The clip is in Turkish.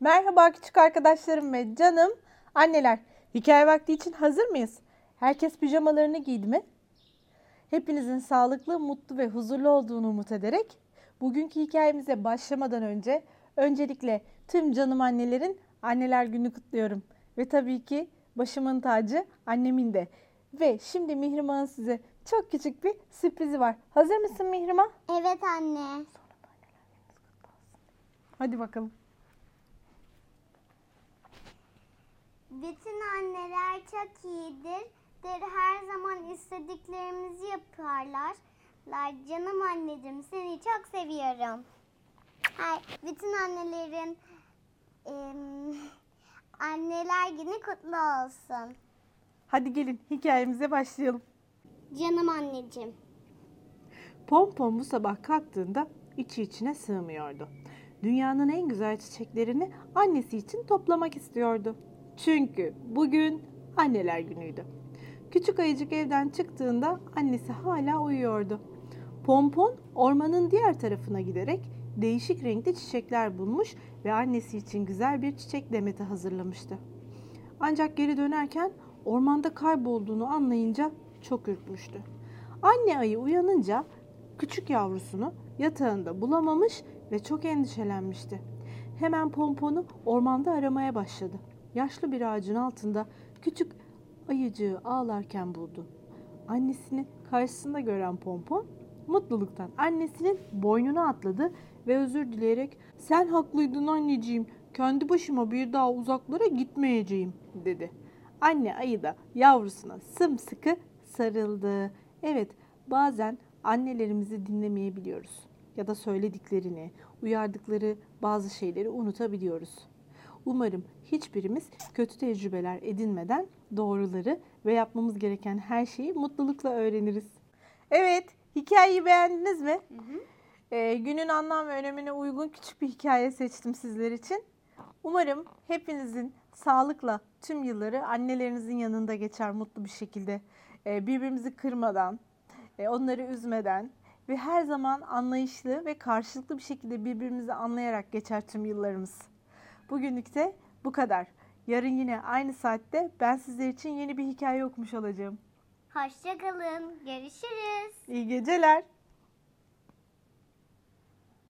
Merhaba küçük arkadaşlarım ve canım anneler. Hikaye vakti için hazır mıyız? Herkes pijamalarını giydi mi? Hepinizin sağlıklı, mutlu ve huzurlu olduğunu umut ederek bugünkü hikayemize başlamadan önce öncelikle tüm canım annelerin anneler günü kutluyorum. Ve tabii ki başımın tacı annemin de. Ve şimdi Mihrimah'ın size çok küçük bir sürprizi var. Hazır mısın Mihrimah? Evet anne. Hadi bakalım. Bütün anneler çok iyidir. Der her zaman istediklerimizi yaparlar. Lar, Canım anneciğim seni çok seviyorum. Her, bütün annelerin em, anneler günü kutlu olsun. Hadi gelin hikayemize başlayalım. Canım anneciğim. Pompon bu sabah kalktığında içi içine sığmıyordu. Dünyanın en güzel çiçeklerini annesi için toplamak istiyordu. Çünkü bugün anneler günüydü. Küçük ayıcık evden çıktığında annesi hala uyuyordu. Pompon ormanın diğer tarafına giderek değişik renkli çiçekler bulmuş ve annesi için güzel bir çiçek demeti hazırlamıştı. Ancak geri dönerken ormanda kaybolduğunu anlayınca çok ürkmüştü. Anne ayı uyanınca küçük yavrusunu yatağında bulamamış ve çok endişelenmişti. Hemen pomponu ormanda aramaya başladı. Yaşlı bir ağacın altında küçük ayıcığı ağlarken buldu. Annesini karşısında gören pompon mutluluktan annesinin boynuna atladı ve özür dileyerek sen haklıydın anneciğim kendi başıma bir daha uzaklara gitmeyeceğim dedi. Anne ayı da yavrusuna sımsıkı sarıldı. Evet bazen annelerimizi dinlemeyebiliyoruz ya da söylediklerini, uyardıkları bazı şeyleri unutabiliyoruz. Umarım hiçbirimiz kötü tecrübeler edinmeden doğruları ve yapmamız gereken her şeyi mutlulukla öğreniriz. Evet, hikayeyi beğendiniz mi? Ee, günün anlam ve önemine uygun küçük bir hikaye seçtim sizler için. Umarım hepinizin sağlıkla tüm yılları annelerinizin yanında geçer mutlu bir şekilde. Ee, birbirimizi kırmadan, e, onları üzmeden ve her zaman anlayışlı ve karşılıklı bir şekilde birbirimizi anlayarak geçer tüm yıllarımız. Bugünlük de bu kadar. Yarın yine aynı saatte ben sizler için yeni bir hikaye okumuş olacağım. Hoşçakalın. Görüşürüz. İyi geceler.